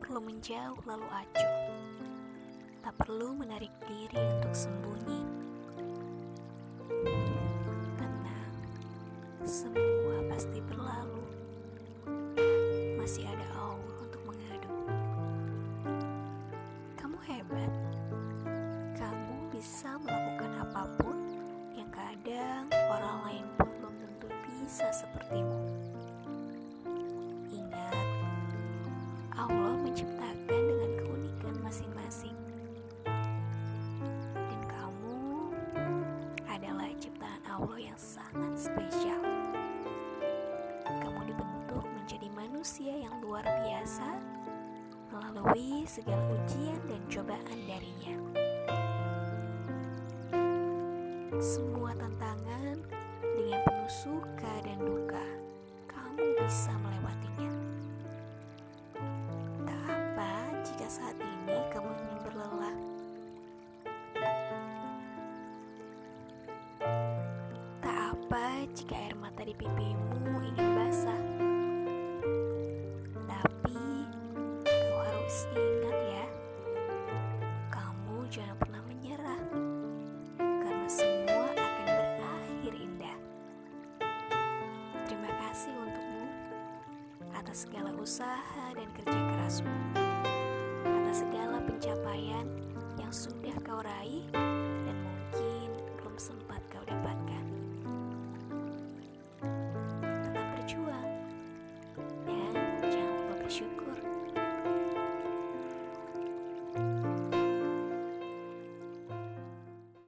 perlu menjauh lalu acuh. Tak perlu menarik diri untuk sembunyi. Tenang, semua pasti berlalu. Masih ada Allah untuk mengadu. Kamu hebat. Kamu bisa melakukan apa pun yang kadang orang lain pun belum tentu bisa sepertimu. Allah yang sangat spesial. Kamu dibentuk menjadi manusia yang luar biasa melalui segala ujian dan cobaan darinya. Semua tantangan dengan penuh suka dan duka, kamu bisa melewatinya. Apa jika air mata di pipimu ingin basah. Tapi kau harus ingat ya, kamu jangan pernah menyerah. Karena semua akan berakhir indah. Terima kasih untukmu atas segala usaha dan kerja kerasmu, atas segala pencapaian yang sudah kau raih dan mungkin belum sempat